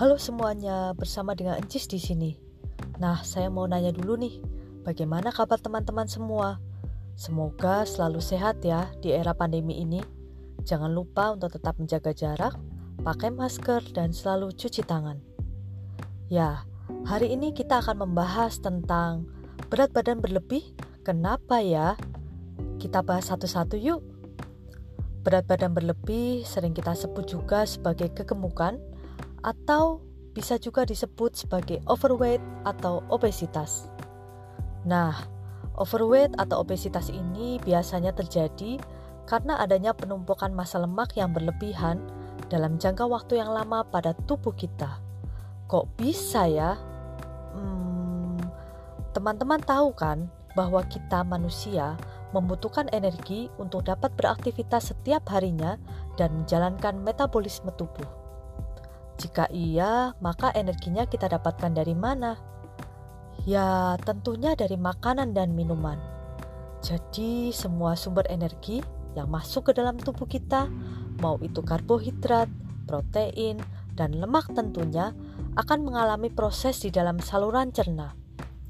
Halo semuanya, bersama dengan Encis di sini. Nah, saya mau nanya dulu nih, bagaimana kabar teman-teman semua? Semoga selalu sehat ya di era pandemi ini. Jangan lupa untuk tetap menjaga jarak, pakai masker, dan selalu cuci tangan. Ya, hari ini kita akan membahas tentang berat badan berlebih. Kenapa ya? Kita bahas satu-satu yuk. Berat badan berlebih sering kita sebut juga sebagai kegemukan atau bisa juga disebut sebagai overweight atau obesitas. Nah, overweight atau obesitas ini biasanya terjadi karena adanya penumpukan massa lemak yang berlebihan dalam jangka waktu yang lama pada tubuh kita. Kok bisa ya? Hmm, teman-teman tahu kan bahwa kita manusia membutuhkan energi untuk dapat beraktivitas setiap harinya dan menjalankan metabolisme tubuh. Jika iya, maka energinya kita dapatkan dari mana? Ya, tentunya dari makanan dan minuman. Jadi, semua sumber energi yang masuk ke dalam tubuh kita, mau itu karbohidrat, protein, dan lemak tentunya, akan mengalami proses di dalam saluran cerna,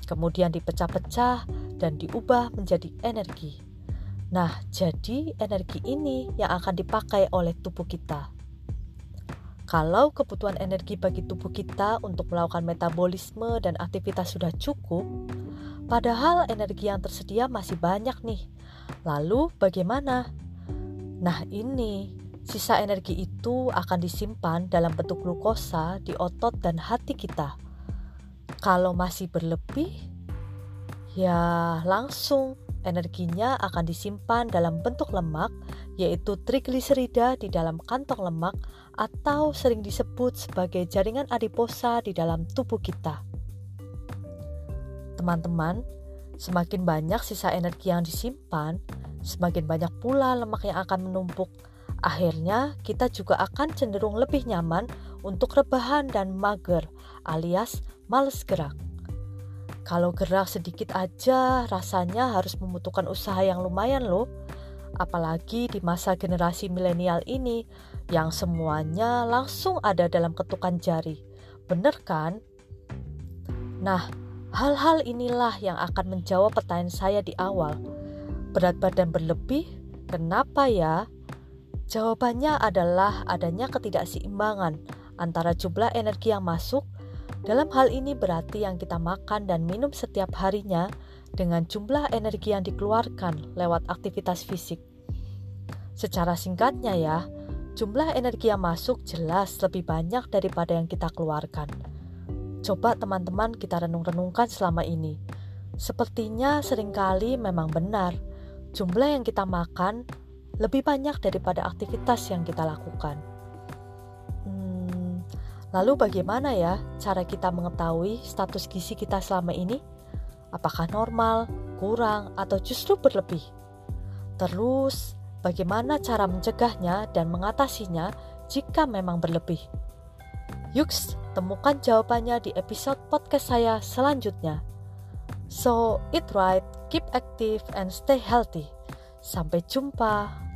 kemudian dipecah-pecah dan diubah menjadi energi. Nah, jadi energi ini yang akan dipakai oleh tubuh kita. Kalau kebutuhan energi bagi tubuh kita untuk melakukan metabolisme dan aktivitas sudah cukup, padahal energi yang tersedia masih banyak nih. Lalu bagaimana? Nah, ini sisa energi itu akan disimpan dalam bentuk glukosa di otot dan hati kita. Kalau masih berlebih, ya langsung energinya akan disimpan dalam bentuk lemak, yaitu trigliserida di dalam kantong lemak atau sering disebut sebagai jaringan adiposa di dalam tubuh kita. Teman-teman, semakin banyak sisa energi yang disimpan, semakin banyak pula lemak yang akan menumpuk. Akhirnya, kita juga akan cenderung lebih nyaman untuk rebahan dan mager, alias males gerak. Kalau gerak sedikit aja rasanya harus membutuhkan usaha yang lumayan loh. Apalagi di masa generasi milenial ini yang semuanya langsung ada dalam ketukan jari. Bener kan? Nah, hal-hal inilah yang akan menjawab pertanyaan saya di awal. Berat badan berlebih, kenapa ya? Jawabannya adalah adanya ketidakseimbangan antara jumlah energi yang masuk dalam hal ini berarti yang kita makan dan minum setiap harinya dengan jumlah energi yang dikeluarkan lewat aktivitas fisik. Secara singkatnya ya, jumlah energi yang masuk jelas lebih banyak daripada yang kita keluarkan. Coba teman-teman kita renung-renungkan selama ini. Sepertinya sering kali memang benar, jumlah yang kita makan lebih banyak daripada aktivitas yang kita lakukan. Lalu bagaimana ya cara kita mengetahui status gizi kita selama ini? Apakah normal, kurang, atau justru berlebih? Terus, bagaimana cara mencegahnya dan mengatasinya jika memang berlebih? Yuk, temukan jawabannya di episode podcast saya selanjutnya. So, eat right, keep active, and stay healthy. Sampai jumpa.